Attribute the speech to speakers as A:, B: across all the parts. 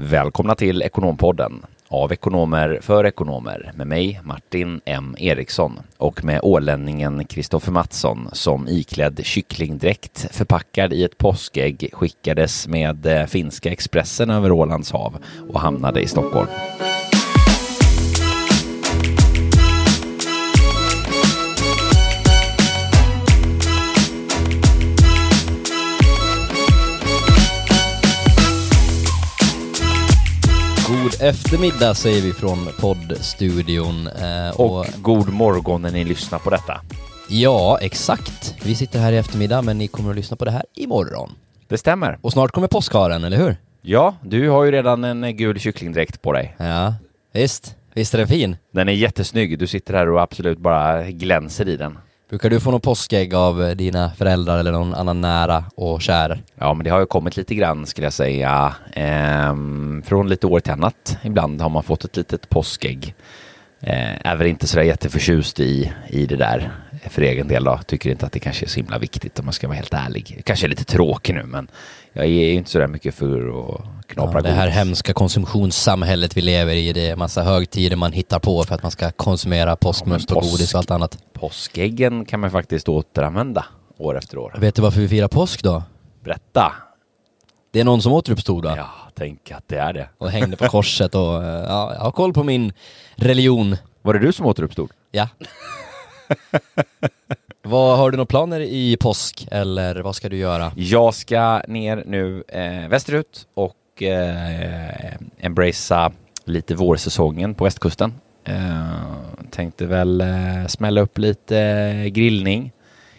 A: Välkomna till Ekonompodden av ekonomer för ekonomer med mig Martin M Eriksson och med ålänningen Kristoffer Mattsson som iklädd kycklingdräkt förpackad i ett påskägg skickades med eh, finska Expressen över Ålands hav och hamnade i Stockholm.
B: God eftermiddag säger vi från poddstudion. Eh,
A: Och god morgon när ni lyssnar på detta.
B: Ja, exakt. Vi sitter här i eftermiddag, men ni kommer att lyssna på det här imorgon.
A: Det stämmer.
B: Och snart kommer påskharen, eller hur?
A: Ja, du har ju redan en eh, gul kycklingdräkt på dig.
B: Ja, visst. Visst är den fin?
A: Den är jättesnygg. Du sitter här och absolut bara glänser i den.
B: Brukar du få någon påskägg av eh, dina föräldrar eller någon annan nära och kär?
A: Ja, men det har ju kommit lite grann skulle jag säga. Ehm, från lite år till annat. Ibland har man fått ett litet påskägg. Ehm, är väl inte sådär jätteförtjust i, i det där för egen del då. Tycker inte att det kanske är så himla viktigt om man ska vara helt ärlig. Kanske är lite tråkig nu, men jag är ju inte sådär mycket för att knapra
B: Ja, det här hemska konsumtionssamhället vi lever i, det är massa högtider man hittar på för att man ska konsumera påskmust och
A: påsk-
B: godis och allt annat.
A: Påskäggen kan man faktiskt återanvända år efter år.
B: Vet du varför vi firar påsk då?
A: Berätta.
B: Det är någon som återuppstod va?
A: Ja, tänk att det är det.
B: och hängde på korset och eh, ja, jag har koll på min religion.
A: Var det du som återuppstod?
B: Ja. vad, har du några planer i påsk eller vad ska du göra?
A: Jag ska ner nu eh, västerut och eh, embracea lite vårsäsongen på västkusten. Eh, tänkte väl eh, smälla upp lite grillning,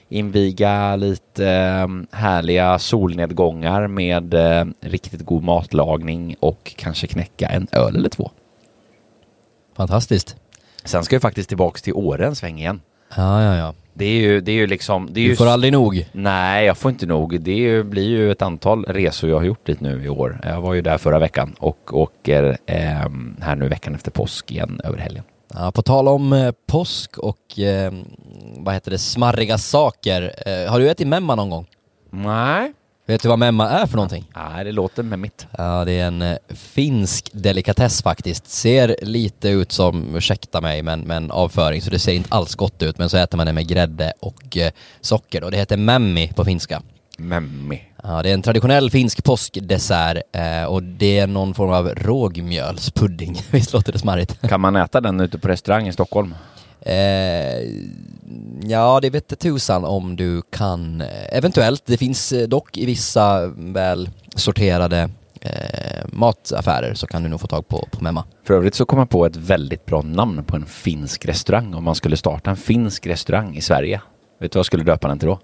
A: inviga lite eh, härliga solnedgångar med eh, riktigt god matlagning och kanske knäcka en öl eller två.
B: Fantastiskt.
A: Sen ska jag faktiskt tillbaks till Åre en sväng igen.
B: Ja, ja, ja.
A: Det är ju, det är ju liksom... Det är
B: Du
A: ju
B: får aldrig nog.
A: Nej, jag får inte nog. Det ju, blir ju ett antal resor jag har gjort dit nu i år. Jag var ju där förra veckan och åker eh, här nu veckan efter påsk igen över helgen.
B: Ja, på tal om eh, påsk och eh, vad heter det, smarriga saker. Eh, har du ätit memma någon gång?
A: Nej.
B: Vet du vad memma är för någonting?
A: Nej, det låter med mitt.
B: Ja, det är en eh, finsk delikatess faktiskt. Ser lite ut som, ursäkta mig, men, men avföring, så det ser inte alls gott ut. Men så äter man det med grädde och eh, socker och det heter memmi på finska.
A: Memmi.
B: Ja, det är en traditionell finsk påskdessert eh, och det är någon form av rågmjölspudding. Visst låter det smarrigt?
A: Kan man äta den ute på restaurang i Stockholm?
B: Eh, ja, det vet tusan om du kan. Eventuellt. Det finns eh, dock i vissa väl sorterade eh, mataffärer så kan du nog få tag på, på memma.
A: För övrigt så kom jag på ett väldigt bra namn på en finsk restaurang om man skulle starta en finsk restaurang i Sverige. Vet du vad jag skulle döpa den till då?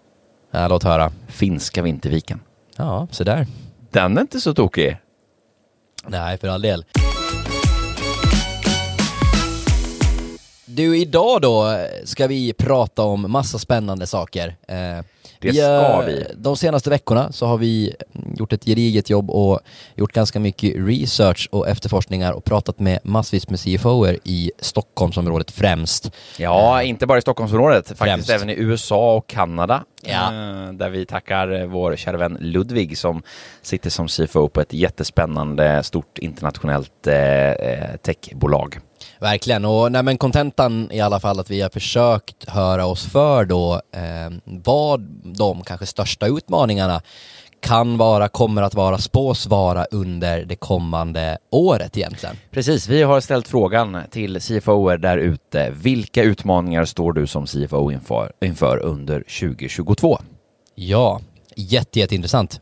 B: Ja, låt höra.
A: Finska Vinterviken.
B: Ja, så där.
A: Den är inte så tokig.
B: Nej, för all del. Du, idag då ska vi prata om massa spännande saker. Eh,
A: Det ska
B: har-
A: vi.
B: De senaste veckorna så har vi gjort ett gediget jobb och gjort ganska mycket research och efterforskningar och pratat med massvis med CFOer i Stockholmsområdet främst.
A: Ja, inte bara i Stockholmsområdet, faktiskt
B: Främst.
A: även i USA och Kanada.
B: Ja.
A: Eh, Där vi tackar eh, vår kära vän Ludvig som sitter som CFO på ett jättespännande stort internationellt eh, eh, techbolag.
B: Verkligen, och nej, men kontentan i alla fall att vi har försökt höra oss för då eh, vad de kanske största utmaningarna kan vara, kommer att vara, spås vara under det kommande året egentligen.
A: Precis, vi har ställt frågan till CFOer där ute. Vilka utmaningar står du som CFO inför, inför under 2022?
B: Ja, jätte, jätteintressant.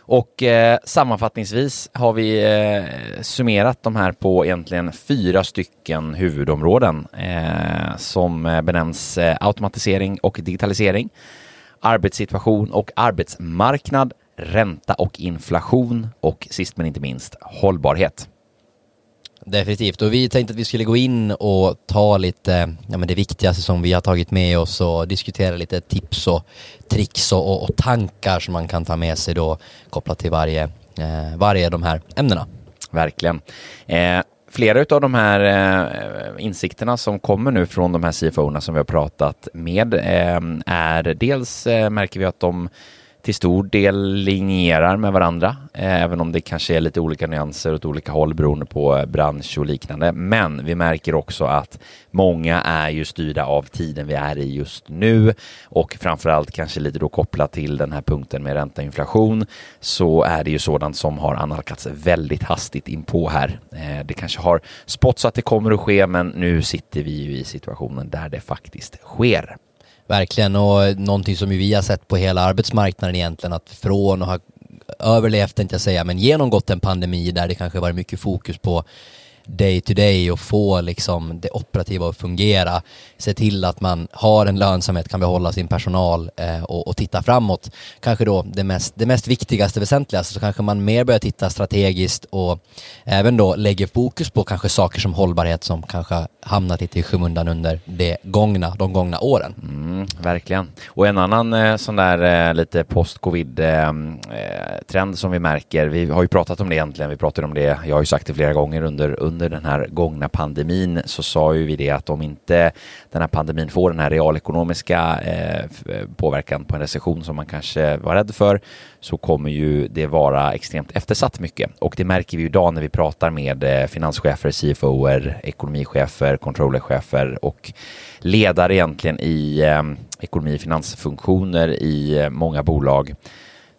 A: Och eh, sammanfattningsvis har vi eh, summerat de här på egentligen fyra stycken huvudområden eh, som eh, benämns eh, automatisering och digitalisering, arbetssituation och arbetsmarknad, ränta och inflation och sist men inte minst hållbarhet.
B: Definitivt, och vi tänkte att vi skulle gå in och ta lite, ja men det viktigaste som vi har tagit med oss och diskutera lite tips och tricks och, och, tankar som man kan ta med sig då kopplat till varje, eh, varje de här ämnena.
A: Verkligen. Eh, flera av de här eh, insikterna som kommer nu från de här CFO-erna som vi har pratat med eh, är dels eh, märker vi att de till stor del linjerar med varandra, eh, även om det kanske är lite olika nyanser åt olika håll beroende på eh, bransch och liknande. Men vi märker också att många är ju styrda av tiden vi är i just nu och framförallt kanske lite då kopplat till den här punkten med ränta och inflation så är det ju sådant som har analkats väldigt hastigt in på här. Eh, det kanske har spåtts att det kommer att ske, men nu sitter vi ju i situationen där det faktiskt sker.
B: Verkligen, och någonting som vi har sett på hela arbetsmarknaden egentligen, att från att ha överlevt, inte jag säga, men genomgått en pandemi där det kanske varit mycket fokus på day to day och få liksom det operativa att fungera. Se till att man har en lönsamhet, kan behålla sin personal eh, och, och, titta framåt. Kanske då det mest, det mest viktigaste, väsentligaste, så kanske man mer börjar titta strategiskt och även då lägger fokus på kanske saker som hållbarhet som kanske hamnat lite i skymundan under det gångna, de gångna åren.
A: Mm, verkligen. Och en annan eh, sån där eh, lite post-covid-trend eh, eh som vi märker, vi har ju pratat om det egentligen, vi pratade om det, jag har ju sagt det flera gånger under, under den här gångna pandemin, så sa ju vi det att om inte den här pandemin får den här realekonomiska eh, eh, påverkan på en recession som man kanske var rädd för, så kommer ju det vara extremt eftersatt mycket. Och det märker vi ju idag när vi pratar med eh, finanschefer, CFOer, ekonomichefer, controllerchefer och ledare egentligen i eh, ekonomi och finansfunktioner i eh, många bolag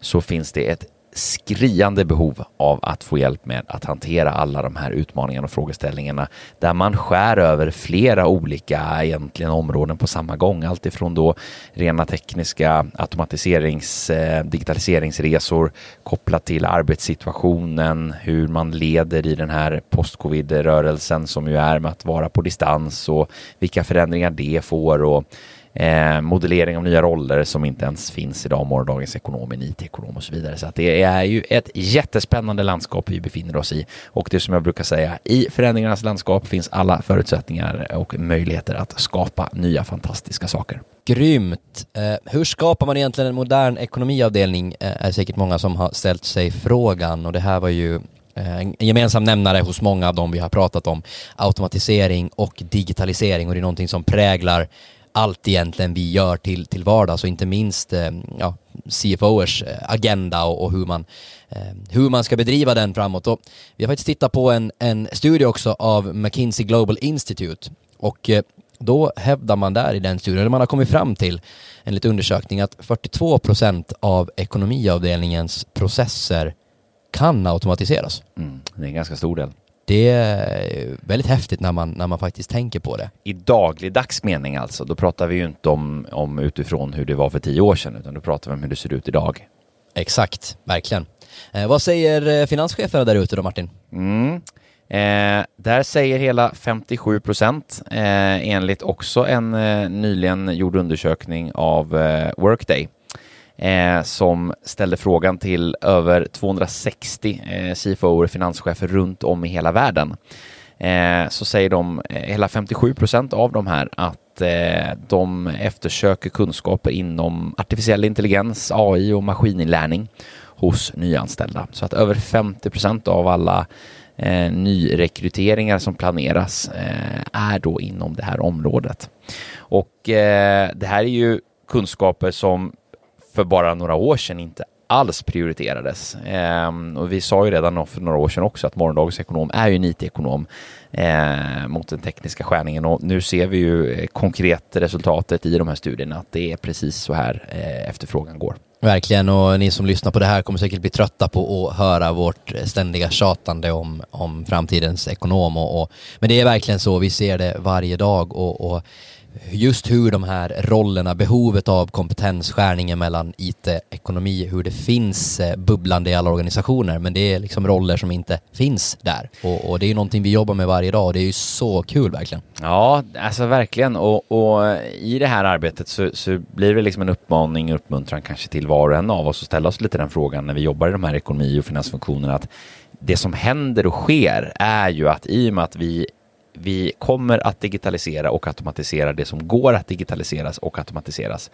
A: så finns det ett skriande behov av att få hjälp med att hantera alla de här utmaningarna och frågeställningarna där man skär över flera olika egentligen områden på samma gång. Alltifrån då rena tekniska automatiserings, eh, digitaliseringsresor kopplat till arbetssituationen, hur man leder i den här postcovid rörelsen som ju är med att vara på distans och vilka förändringar det får och eh, modellering av nya roller som inte ens finns idag, morgondagens ekonom, IT-ekonom och så vidare. Så att det är ju ett jättespännande landskap vi befinner oss i och det som jag brukar säga, i förändringarnas landskap finns alla förutsättningar och möjligheter att skapa nya fantastiska saker.
B: Grymt! Eh, hur skapar man egentligen en modern ekonomiavdelning? Eh, är säkert många som har ställt sig frågan och det här var ju eh, en gemensam nämnare hos många av dem vi har pratat om, automatisering och digitalisering och det är någonting som präglar allt egentligen vi gör till, till vardags och inte minst eh, ja, CFOers eh, agenda och, och, hur, man, eh, hur man ska bedriva den framåt. Och vi har faktiskt tittat på en, en studie också av McKinsey Global Institute och eh, då hävdar man där i den studien, eller man har kommit fram till enligt undersökning att 42 procent av ekonomiavdelningens processer kan automatiseras.
A: Mm, det är en ganska stor del.
B: Det är väldigt häftigt när man, när man faktiskt tänker på det.
A: I dagligdags mening alltså, då pratar vi ju inte om, om utifrån hur det var för tio år sedan, utan då pratar vi om hur det ser ut idag.
B: Exakt, verkligen. Eh, vad säger eh, finanscheferna där ute då, Martin?
A: Mm. Eh, där säger hela 57 procent, eh, enligt också en eh, nyligen gjord undersökning av eh, Workday, eh, som ställde frågan till över 260 eh, CFO och finanschefer runt om i hela världen. Eh, så säger de, eh, hela 57 procent av de här, att eh, de eftersöker kunskaper inom artificiell intelligens, AI och maskininlärning hos nyanställda. Så att över 50 procent av alla eh, nyrekryteringar som planeras eh, är då inom det här området. Och eh, det här är ju kunskaper som för bara några år sedan inte alls prioriterades. Eh, och vi sa ju redan för några år sedan också att morgondagens ekonom är ju en IT-ekonom eh, mot den tekniska skärningen och nu ser vi ju eh, konkret resultatet i de här studierna att det är precis så här eh, efterfrågan går.
B: Verkligen, och ni som lyssnar på det här kommer säkert bli trötta på att höra vårt ständiga tjatande om, om framtidens ekonom. Och, och, men det är verkligen så, vi ser det varje dag och, och just hur de här rollerna, behovet av kompetensskärningen mellan IT, ekonomi, hur det finns eh, bubblande i alla organisationer, men det är liksom roller som inte finns där. Och, och det är ju någonting vi jobbar med varje dag och det är ju så kul verkligen.
A: Ja, alltså verkligen. Och, och i det här arbetet så, så, blir det liksom en uppmaning och uppmuntran kanske till var och en av oss att ställa oss lite den frågan när vi jobbar i de här ekonomi och finansfunktionerna att det som händer och sker är ju att i och med att vi vi kommer att digitalisera och automatisera det som går att digitaliseras och automatiseras.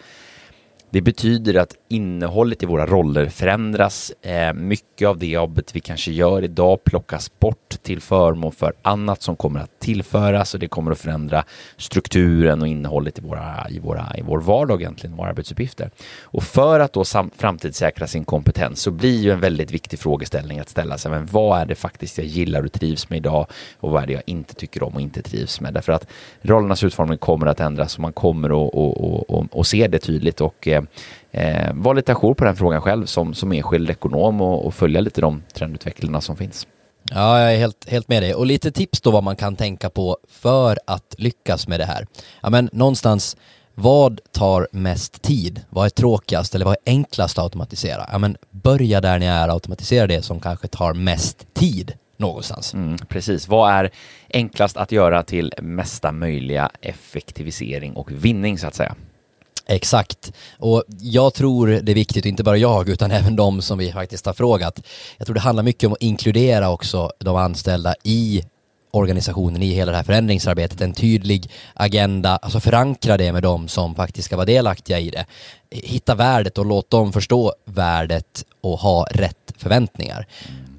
A: Det betyder att innehållet i våra roller förändras. Eh, mycket av det jobbet vi kanske gör idag plockas bort till förmån för annat som kommer att tillföras och det kommer att förändra strukturen och innehållet i, våra, i, våra, i vår vardag egentligen, våra arbetsuppgifter. Och för att då framtidssäkra sin kompetens så blir ju en väldigt viktig frågeställning att ställa sig, men vad är det faktiskt jag gillar och trivs med idag och vad är det jag inte tycker om och inte trivs med? Därför att rollernas utformning kommer att ändras och man kommer att och, och, och, och se det tydligt och eh, eh, vara lite ajour på den frågan själv som, som enskild ekonom och, och följa lite de trendutvecklingarna som finns.
B: Ja, jag är helt, helt med dig. Och lite tips då vad man kan tänka på för att lyckas med det här. Ja, men någonstans, vad tar mest tid? Vad är tråkigast eller vad är enklast att automatisera? Ja, men börja där ni är, automatisera det som kanske tar mest tid någonstans.
A: Mm, precis. Vad är enklast att göra till mesta möjliga effektivisering och vinning så att säga?
B: Exakt. Och jag tror det är viktigt, inte bara jag utan även de som vi faktiskt har frågat. Jag tror det handlar mycket om att inkludera också de anställda i organisationen i hela det här förändringsarbetet, en tydlig agenda, alltså förankra det med dem som faktiskt ska vara delaktiga i det. Hitta värdet och låt dem förstå värdet och ha rätt förväntningar.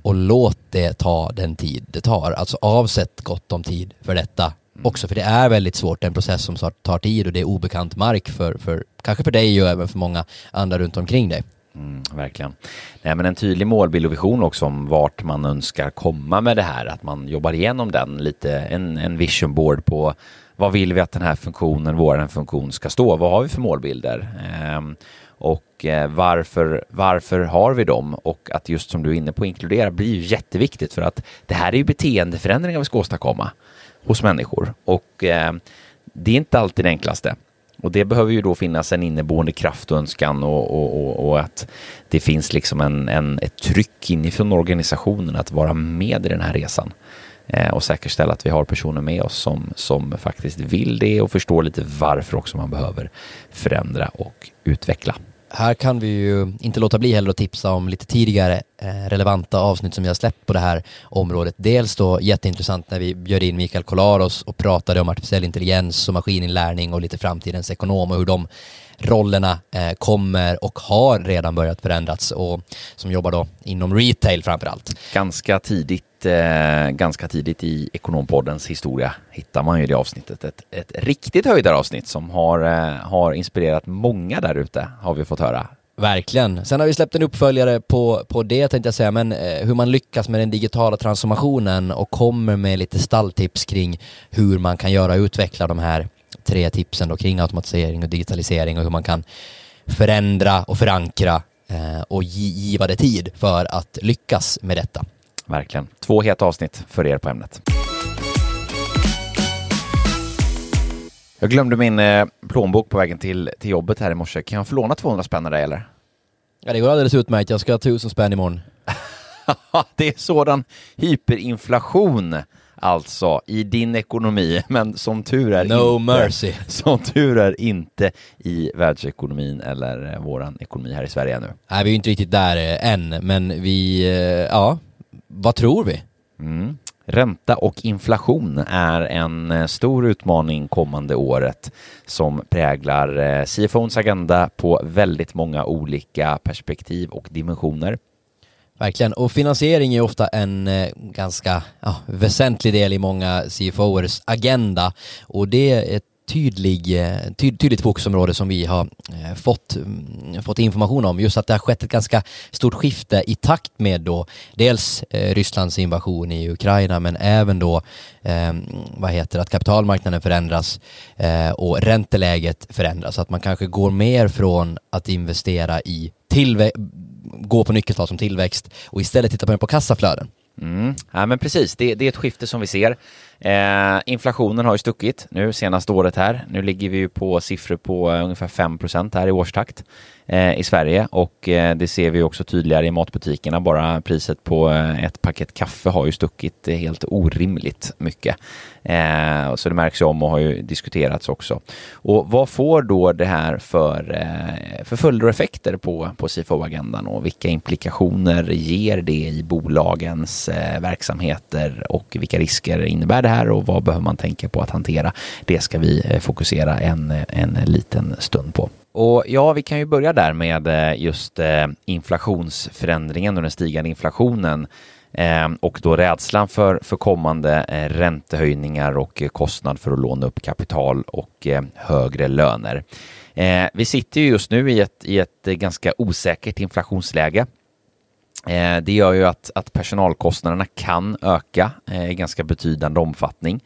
B: Och låt det ta den tid det tar, alltså avsätt gott om tid för detta Också för det är väldigt svårt, en process som tar tid och det är obekant mark för, för kanske för dig och även för många andra runt omkring dig.
A: Mm, verkligen. Nej, men en tydlig målbild och vision också om vart man önskar komma med det här, att man jobbar igenom den lite, en, en vision board på vad vill vi att den här funktionen, vår funktion ska stå? Vad har vi för målbilder? Ehm, och eh, varför, varför har vi dem? Och att just som du är inne på inkludera blir ju jätteviktigt för att det här är ju beteendeförändringar vi ska åstadkomma hos människor. Och eh, det är inte alltid det enklaste. Och det behöver ju då finnas en inneboende kraft och önskan och, och, och, och att det finns liksom en, en, ett tryck inifrån organisationen att vara med i den här resan. Eh, och säkerställa att vi har personer med oss som, som faktiskt vill det och förstår lite varför också man behöver förändra och utveckla
B: här kan vi ju inte låta bli heller att tipsa om lite tidigare eh, relevanta avsnitt som vi har släppt på det här området. Dels då jätteintressant när vi bjöd in Mikael Kolaros och pratade om artificiell intelligens och maskininlärning och lite framtidens ekonom och hur de rollerna eh, kommer och har redan börjat förändras och som jobbar då inom retail framför allt.
A: Ganska tidigt, eh, ganska tidigt i Ekonompoddens historia hittar man ju det avsnittet. Ett, ett riktigt höjdaravsnitt som har, eh, har inspirerat många där ute har vi fått höra.
B: Verkligen. Sen har vi släppt en uppföljare på, på det tänkte jag säga, men eh, hur man lyckas med den digitala transformationen och kommer med lite stalltips kring hur man kan göra och utveckla de här tre tipsen då kring automatisering och digitalisering och hur man kan förändra och förankra eh, och giva det tid för att lyckas med detta.
A: Verkligen. Två heta avsnitt för er på ämnet. Jag glömde min eh, plånbok på vägen till, till jobbet här i morse. Kan jag få låna 200 spänn av dig eller?
B: Ja, det går alldeles utmärkt. Jag ska ha 1000 spänn imorgon.
A: det är sådan hyperinflation alltså i din ekonomi, men som tur är
B: no
A: inte,
B: mercy.
A: som tur är inte i världsekonomin eller eh, våran ekonomi här i Sverige ännu.
B: Nej, vi är inte riktigt där eh, än, men vi, eh, ja, vad tror vi?
A: Mm. Ränta och inflation är en stor utmaning kommande året som präglar CFOns agenda på väldigt många olika perspektiv och dimensioner.
B: Verkligen, och finansiering är ofta en eh, ganska ja, väsentlig del i många CFOers agenda och det är ett tydlig, eh, ty, tydligt fokusområde som vi har eh, fått, mm, fått information om. Just att det har skett ett ganska stort skifte i takt med då dels eh, Rysslands invasion i Ukraina men även då eh, vad heter att kapitalmarknaden förändras eh, och ränteläget förändras. Så att man kanske går mer från att investera i gå på nyckeltal som tillväxt och istället titta på, på kassaflöden.
A: Mm. Ja, men precis, det, det, är ett skifte som vi ser. Eh, inflationen har ju stuckit nu senaste året här. Nu ligger vi ju på siffror på eh, ungefär 5% här i årstakt Eh, i Sverige och eh, det ser vi också tydligare i matbutikerna. Bara priset på eh, ett paket kaffe har ju stuckit helt orimligt mycket. Så det märks ju om och har ju diskuterats också. Och vad får då det här för, för följder och effekter på, på CFO-agendan och vilka implikationer ger det i bolagens verksamheter och vilka risker innebär det här och vad behöver man tänka på att hantera? Det ska vi fokusera en, en liten stund på. Och ja, vi kan ju börja där med eh, just eh, inflationsförändringen och den stigande inflationen eh, och då rädslan för, för kommande räntehöjningar och kostnad för att låna upp kapital och högre löner. Vi sitter ju just nu i ett, i ett ganska osäkert inflationsläge. Det gör ju att, att personalkostnaderna kan öka i ganska betydande omfattning.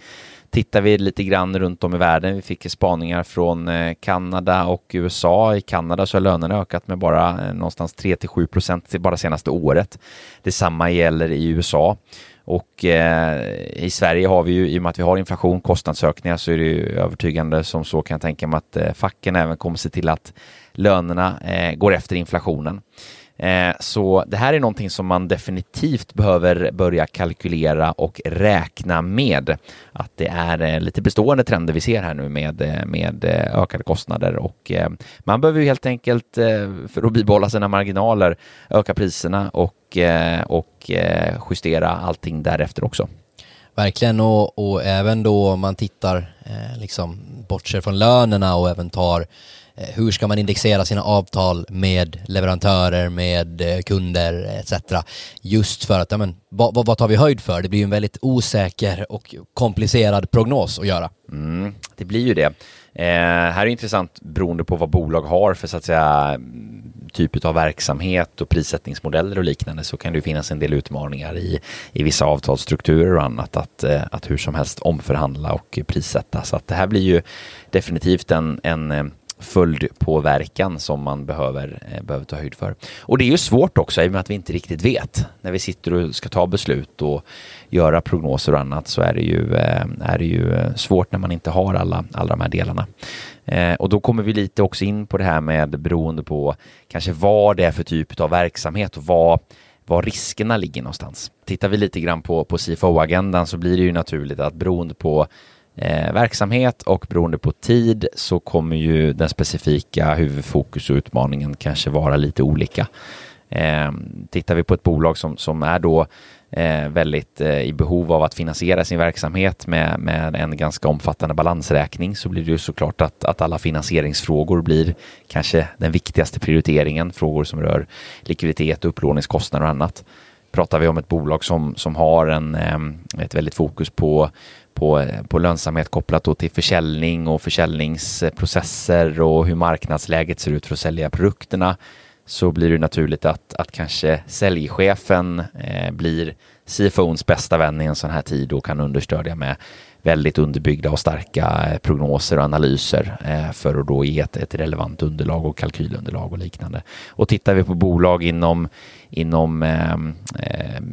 A: Tittar vi lite grann runt om i världen, vi fick spaningar från eh, Kanada och USA. I Kanada så har lönerna ökat med bara eh, någonstans 3 till 7 procent bara senaste året. Detsamma gäller i USA. Och eh, i Sverige har vi ju, i och med att vi har inflation, kostnadsökningar, så är det ju övertygande som så kan jag tänka mig att eh, facken även kommer se till att lönerna eh, går efter inflationen. Eh, så det här är någonting som man definitivt behöver börja kalkylera och räkna med. Att det är eh, lite bestående trender vi ser här nu med, eh, med ökade kostnader och man behöver ju helt enkelt för att bibehålla sina marginaler öka priserna och, och justera allting därefter också.
B: Verkligen och, och även då om man tittar eh, liksom bortser från lönerna och även tar Eh, hur ska man indexera sina avtal med leverantörer, med eh, kunder etc. Just för att, ja, men, vad, vad tar vi höjd för? Det blir ju en väldigt osäker och komplicerad prognos att göra.
A: Mm, det blir ju det. Eh, här är det intressant beroende på vad bolag har för så att säga typ av verksamhet och prissättningsmodeller och liknande så kan det finnas en del utmaningar i, i vissa avtalsstrukturer och annat att, eh, att hur som helst omförhandla och prissätta. Så att det här blir ju definitivt en, en följdpåverkan som man behöver, eh, behöver ta höjd för. Och det är ju svårt också i och med att vi inte riktigt vet. När vi sitter och ska ta beslut och göra prognoser och annat så är det ju, eh, är det ju eh, svårt när man inte har alla, alla de här delarna. Eh, och då kommer vi lite också in på det här med beroende på kanske vad det är för typ av verksamhet och vad var riskerna ligger någonstans. Tittar vi lite grann på, på CFO-agendan så blir det ju naturligt att beroende på eh, verksamhet och beroende på tid så kommer ju den specifika huvudfokus och utmaningen kanske vara lite olika. Eh, tittar vi på ett bolag som, som är då eh, väldigt eh, i behov av att finansiera sin verksamhet med, med en ganska omfattande balansräkning så blir det ju såklart att, att alla finansieringsfrågor blir kanske den viktigaste prioriteringen, frågor som rör likviditet, upplåningskostnader och annat. Pratar vi om ett bolag som, som har en, eh, ett väldigt fokus på på, på lönsamhet kopplat till försäljning och försäljningsprocesser och hur marknadsläget ser ut för att sälja produkterna så blir det naturligt att, att kanske säljchefen eh, blir CFOns bästa vän i en sån här tid och kan understödja med väldigt underbyggda och starka eh, prognoser och analyser eh, för att då ge ett, ett relevant underlag och kalkylunderlag och liknande. Och tittar vi på bolag inom, inom eh,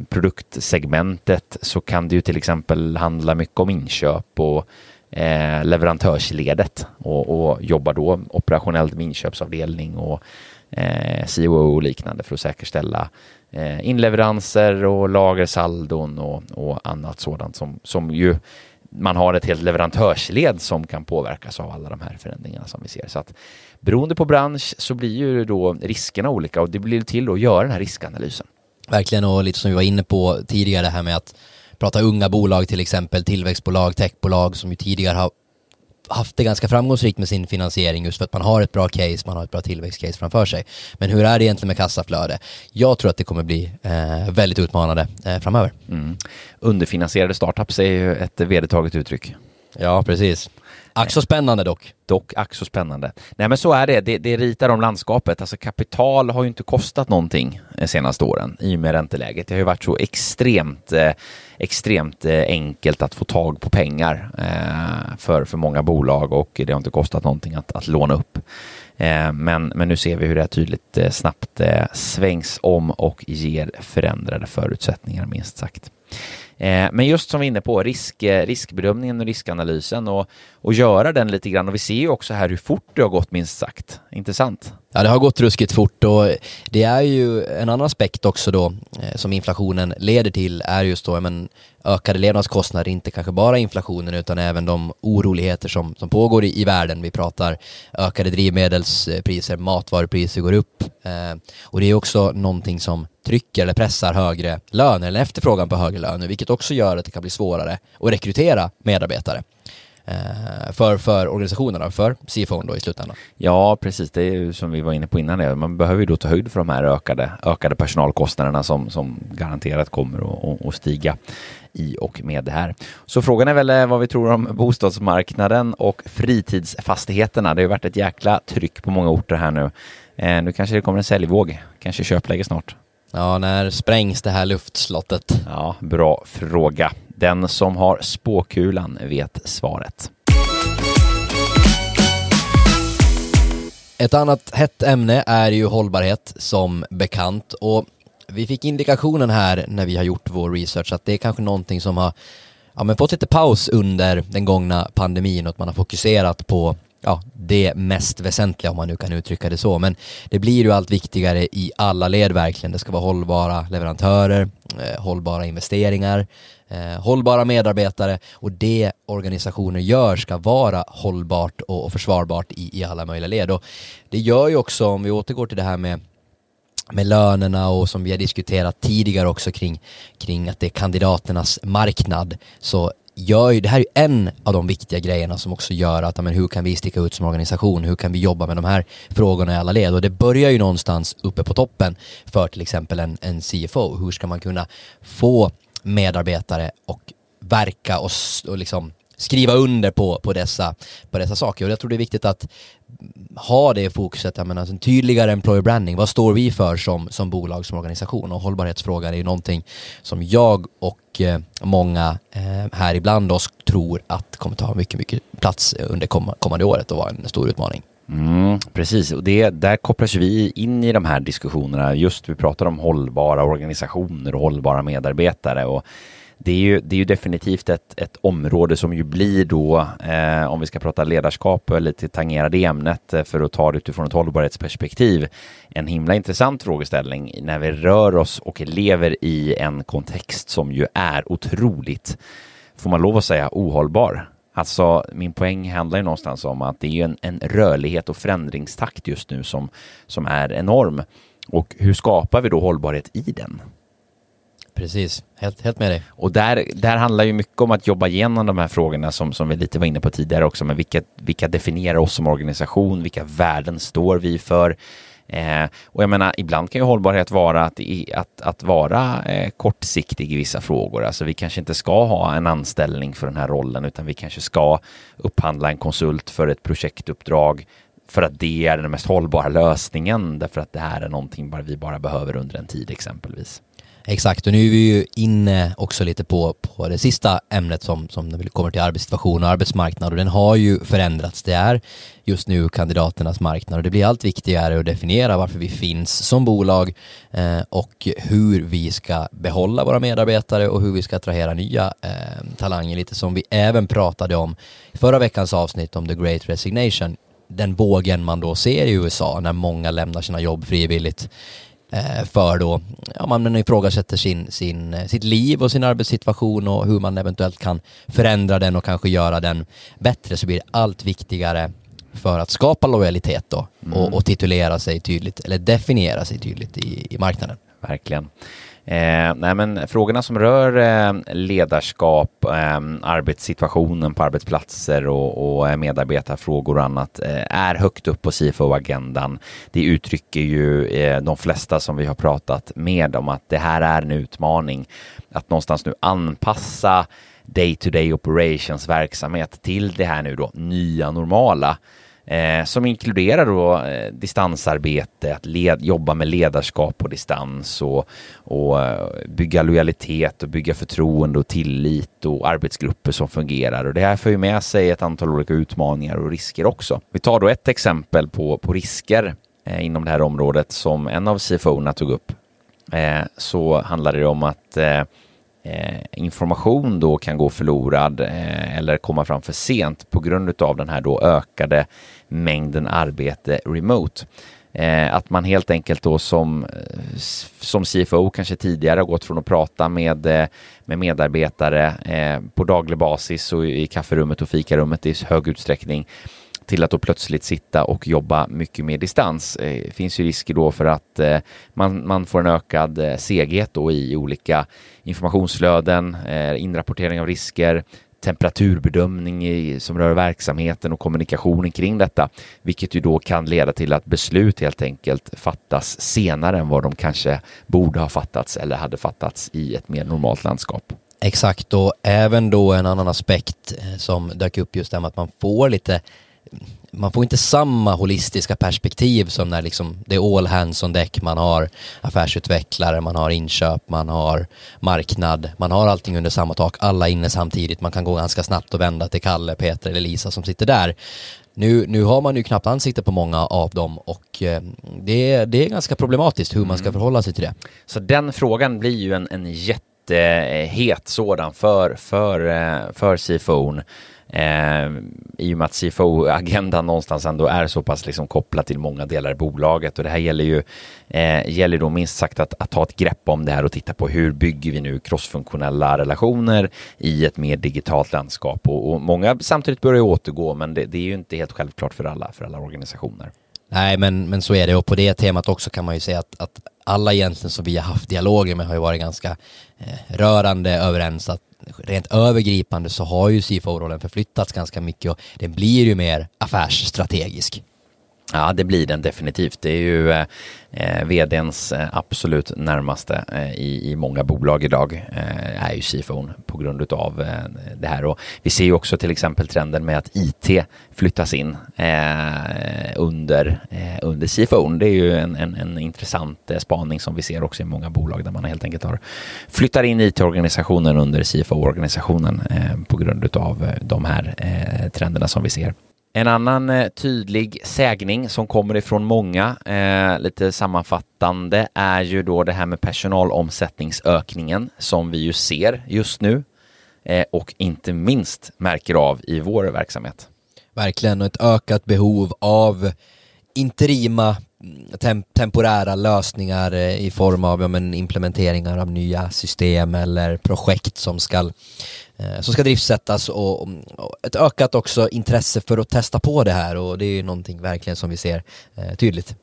A: produktsegmentet så kan det ju till exempel handla mycket om inköp och eh, leverantörsledet och, och jobbar då operationellt med inköpsavdelning och eh, COO och liknande för att säkerställa eh, inleveranser och lagersaldon och, och annat sådant som, som ju man har ett helt leverantörsled som kan påverkas av alla de här förändringarna som vi ser. Så att beroende på bransch så blir ju då riskerna olika och det blir till att göra den här riskanalysen.
B: Verkligen och lite som vi var inne på tidigare här med att prata unga bolag till exempel, tillväxtbolag, techbolag som ju tidigare har haft det ganska framgångsrikt med sin finansiering just för att man har ett bra case, man har ett bra tillväxtcase framför sig. Men hur är det egentligen med kassaflöde? Jag tror att det kommer bli eh, väldigt utmanande eh, framöver.
A: Mm. Underfinansierade startups är ju ett vedertaget uttryck.
B: Ja, precis. Ack spännande dock.
A: Dock ack spännande. Nej men så är det. det, det ritar om landskapet. Alltså kapital har ju inte kostat någonting de senaste åren i och med ränteläget. Det har ju varit så extremt, eh, extremt eh, enkelt att få tag på pengar eh, för, för många bolag och det har inte kostat någonting att, att låna upp. Eh, men, men nu ser vi hur det tydligt eh, snabbt eh, svängs om och ger förändrade förutsättningar minst sagt. Men just som vi är inne på, risk, riskbedömningen och riskanalysen och, och göra den lite grann. Och vi ser ju också här hur fort det har gått minst sagt. Intressant.
B: Ja, det har gått ruskigt fort och det är ju en annan aspekt också då som inflationen leder till är just då men, ökade levnadskostnader, inte kanske bara inflationen utan även de oroligheter som, som pågår i, i världen. Vi pratar ökade drivmedelspriser, matvarupriser går upp eh, och det är också någonting som trycker eller pressar högre löner eller efterfrågan på högre löner vilket också gör att det kan bli svårare att rekrytera medarbetare eh, för, för organisationerna, för CFO då i slutändan.
A: Ja, precis. Det är ju som vi var inne på innan. Det. Man behöver ju då ta höjd för de här ökade, ökade personalkostnaderna som, som garanterat kommer att, stiga i och med det här. Så frågan är väl eh, vad vi tror om bostadsmarknaden och fritidsfastigheterna. Det har ju varit ett jäkla tryck på många orter här nu. Eh, nu kanske det kommer en säljvåg, kanske köpläge snart.
B: Ja, när sprängs det här luftslottet?
A: Ja, bra fråga. Den som har spåkulan vet svaret.
B: Ett annat hett ämne är ju hållbarhet som bekant och vi fick indikationen här när vi har gjort vår research att det är kanske någonting som har ja, men fått lite paus under den gångna pandemin och att man har fokuserat på ja, det mest väsentliga om man nu kan uttrycka det så. Men det blir ju allt viktigare i alla led verkligen. Det ska vara hållbara leverantörer, eh, hållbara investeringar, eh, hållbara medarbetare och det organisationer gör ska vara hållbart och, och försvarbart i, i alla möjliga led. Och det gör ju också, om vi återgår till det här med med lönerna och som vi har diskuterat tidigare också kring, kring att det är kandidaternas marknad så gör ju, det här är ju en av de viktiga grejerna som också gör att, men hur kan vi sticka ut som organisation? Hur kan vi jobba med de här frågorna i alla led? Och det börjar ju någonstans uppe på toppen för till exempel en, en CFO. Hur ska man kunna få medarbetare och verka och, och liksom skriva under på, på, dessa, på dessa saker. Och jag tror det är viktigt att ha det fokuset, jag menar, alltså en tydligare employer branding. Vad står vi för som, som bolag, som organisation? Och hållbarhetsfrågan är ju någonting som jag och eh, många eh, här ibland oss tror att kommer ta mycket, mycket plats under kommande året och vara en stor utmaning.
A: Mm, precis, och det, där kopplas vi in i de här diskussionerna. Just vi pratar om hållbara organisationer och hållbara medarbetare. Och det är ju, det är ju definitivt ett, ett område som ju blir då, eh, om vi ska prata ledarskap och lite tangera det ämnet eh, för att ta det utifrån ett hållbarhetsperspektiv, en himla intressant frågeställning när vi rör oss och lever i en kontext som ju är otroligt, får man lov att säga, ohållbar. Alltså min poäng handlar ju någonstans om att det är ju en, en rörlighet och förändringstakt just nu som, som är enorm. Och hur skapar vi då hållbarhet i den?
B: Precis, helt, helt med dig.
A: Och där, där handlar ju mycket om att jobba igenom de här frågorna som, som vi lite var inne på tidigare också, men vilka, vilka definierar oss som organisation, vilka värden står vi för? Eh, och jag menar, ibland kan ju hållbarhet vara att, att, att vara eh, kortsiktig i vissa frågor. Alltså vi kanske inte ska ha en anställning för den här rollen, utan vi kanske ska upphandla en konsult för ett projektuppdrag för att det är den mest hållbara lösningen, därför att det här är någonting bara vi bara behöver under en tid exempelvis.
B: Exakt, och nu är vi ju inne också lite på, på det sista ämnet som, som när vi kommer till arbetssituation och arbetsmarknad och den har ju förändrats. Det är just nu kandidaternas marknad och det blir allt viktigare att definiera varför vi finns som bolag eh, och hur vi ska behålla våra medarbetare och hur vi ska attrahera nya eh, talanger. Lite som vi även pratade om i förra veckans avsnitt om the great resignation den vågen man då ser i USA när många lämnar sina jobb frivilligt för då, ja, man ifrågasätter sin, sin, eh, sitt liv och sin arbetssituation och hur man eventuellt kan förändra den och kanske göra den bättre så blir det allt viktigare för att skapa lojalitet då mm. och, och, titulera sig tydligt eller definiera sig tydligt i, i marknaden.
A: Verkligen. Eh, nej men frågorna som rör eh, ledarskap, eh, arbetssituationen på arbetsplatser och, och eh, medarbetarfrågor och annat eh, är högt upp på CFO-agendan. Det uttrycker ju eh, de flesta som vi har pratat med om att det här är en utmaning. Att någonstans nu anpassa day-to-day operations verksamhet till det här nu då nya normala eh, som inkluderar då eh, distansarbete, att led, jobba med ledarskap på distans och, och eh, bygga lojalitet och bygga förtroende och tillit och arbetsgrupper som fungerar. Och det här för ju med sig ett antal olika utmaningar och risker också. Vi tar då ett exempel på, på risker eh, inom det här området som en av CFO-erna tog upp. Eh, så handlar det om att eh, Eh, information då kan gå förlorad eh, eller komma fram för sent på grund av den här då ökade mängden arbete remote. Eh, att man helt enkelt då som, som CFO kanske tidigare har gått från att prata med, med medarbetare på daglig basis och i kafferummet och fikarummet i hög utsträckning till att då plötsligt sitta och jobba mycket mer distans. Det finns ju risker då för att eh, man, man får en ökad eh, seghet då i olika informationsflöden, inrapportering av risker, temperaturbedömning i, som rör verksamheten och kommunikationen kring detta, vilket ju då kan leda till att beslut helt enkelt fattas senare än vad de kanske borde ha fattats eller hade fattats i ett mer normalt landskap.
B: Exakt, och även då en annan aspekt som dök upp just det med att man får lite man får inte samma holistiska perspektiv som när liksom det är all hands on deck, man har affärsutvecklare, man har inköp, man har marknad, man har allting under samma tak, alla inne samtidigt, man kan gå ganska snabbt och vända till Kalle, Peter eller Lisa som sitter där. Nu, nu har man ju knappt ansikte på många av dem och eh, det, det är ganska problematiskt hur man ska mm. förhålla sig till det.
A: Så den frågan blir ju en, en jättehet sådan för, för, eh, för CFO'n Eh, I och med att CFO-agendan någonstans ändå är så pass liksom kopplad till många delar i bolaget. Och det här gäller ju eh, gäller då minst sagt att, att, ta ett grepp om det här och titta på hur bygger vi nu crossfunktionella relationer i ett mer digitalt landskap. Och, och många samtidigt börjar återgå men det, det, är ju inte helt självklart för alla, för alla organisationer.
B: Nej, men, men så är det. Och på det temat också kan man ju säga att, att alla egentligen som vi har haft dialoger med har ju varit ganska eh, rörande överens att rent övergripande så har ju CFO-rollen förflyttats ganska mycket och den blir ju mer affärsstrategisk.
A: Ja, det blir den definitivt. Det är ju eh, eh vdns eh, absolut närmaste eh, i, i många bolag idag eh, är ju CFO'n på grund av eh, det här. Och vi ser ju också till exempel trenden med att IT flyttas in eh, under, under CFO'n. Det är ju en, en, en intressant spaning som vi ser också i många bolag där man helt enkelt har flyttar in IT-organisationen under CFO-organisationen på grund av de här trenderna som vi ser. En annan eh, tydlig sägning som kommer ifrån många, eh, lite sammanfattande, är ju då det här med personalomsättningsökningen som vi ju ser just nu eh, och inte minst märker av i vår verksamhet.
B: Verkligen, och ett ökat behov av interima tem temporära lösningar eh, i form av ja, men, implementeringar av nya system eller projekt som ska eh, som ska driftsättas och, och, ett ökat också intresse för att testa på det här och det är ju någonting verkligen som vi ser eh, tydligt.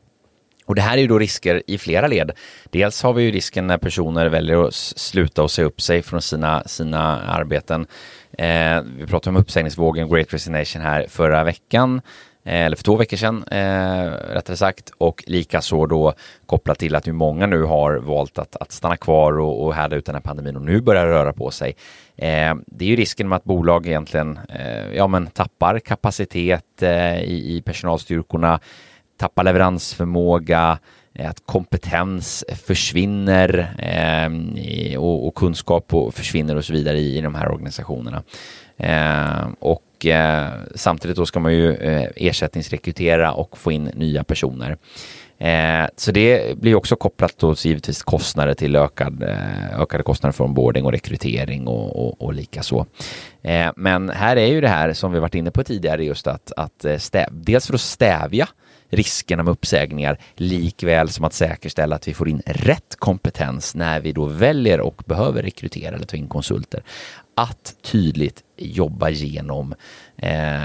A: Och det här är ju då risker i flera led. Dels har vi ju risken när personer väljer att sluta och säga upp sig från sina, sina arbeten. Eh, vi pratade om uppsägningsvågen, Great Resignation här förra veckan. Eh, eller för två veckor sedan eh, rättare sagt och likaså då kopplat till att hur många nu har valt att, att stanna kvar och, och härda ut den här pandemin och nu börjar röra på sig. Eh, det är ju risken med att bolag egentligen eh, ja, men tappar kapacitet eh, i, i personalstyrkorna, tappar leveransförmåga, eh, att kompetens försvinner eh, och, och, kunskap försvinner och så vidare i, i de här organisationerna. Eh, och och eh, samtidigt då ska man ju eh, ersättningsrekrytera och få in nya personer. Eh, så det blir också kopplat då givetvis kostnader till ökad, eh, ökade kostnader för onboarding och rekrytering och, och, och lika så. Eh, men här är ju det här som vi varit inne på tidigare just att, att eh, stäv, dels för att stävja riskerna med uppsägningar likväl som att säkerställa att vi får in rätt kompetens när vi då väljer och behöver rekrytera eller ta in konsulter. Att tydligt jobba igenom eh,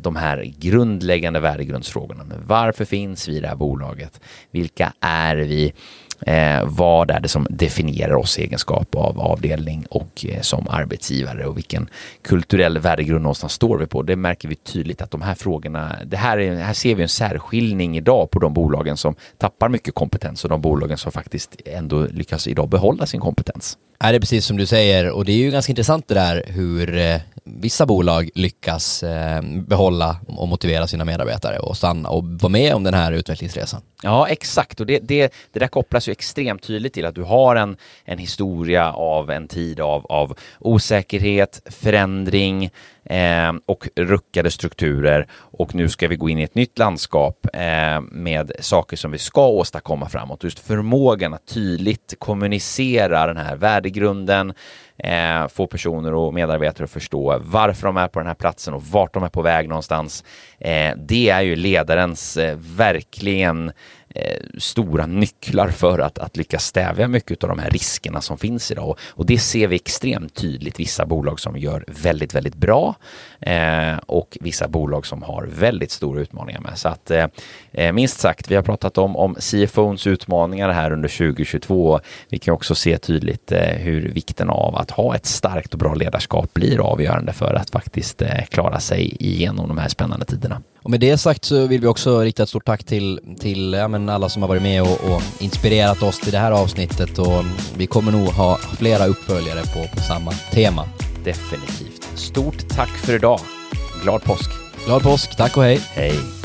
A: de här grundläggande värdegrundsfrågorna. varför finns vi i det här bolaget? Vilka är vi? Eh, vad är det som definierar oss i egenskap av avdelning och eh, som arbetsgivare och vilken kulturell värdegrund någonstans står vi på? Det märker vi tydligt att de här frågorna, det här, är, här ser vi en särskiljning idag på de bolagen som tappar mycket kompetens och de bolagen som faktiskt ändå lyckas idag behålla sin kompetens.
B: Är det är precis som du säger och det är ju ganska intressant det där hur eh, vissa bolag lyckas eh, behålla och motivera sina medarbetare och stanna och vara med om den här utvecklingsresan.
A: Ja, exakt och det, det, det där kopplas ju extremt tydligt till att du har en, en historia av en tid av, av osäkerhet, förändring, eh, och ruckade strukturer och nu ska vi gå in i ett nytt landskap eh, med saker som vi ska åstadkomma framåt. Just förmågan att tydligt kommunicera den här värdegrunden, eh, få personer och medarbetare att förstå varför de är på den här platsen och vart de är på väg någonstans. Eh, det är ju ledarens eh, verkligen eh, Eh, stora nycklar för att, att lyckas stävja mycket av de här riskerna som finns idag. Och, och det ser vi extremt tydligt. Vissa bolag som gör väldigt, väldigt bra eh, och vissa bolag som har väldigt stora utmaningar med. Så att eh, eh minst sagt, vi har pratat om, om CFOns utmaningar här under 2022. Vi kan också se tydligt eh, hur vikten av att ha ett starkt och bra ledarskap blir avgörande för att faktiskt eh, klara sig igenom de här spännande tiderna.
B: Och med det sagt så vill vi också rikta ett stort tack till, till ja, men alla som har varit med och, och, inspirerat oss till det här avsnittet och vi kommer nog ha flera uppföljare på, på samma tema.
A: Definitivt. Stort tack för idag. Glad påsk!
B: Glad påsk, tack och hej!
A: Hej!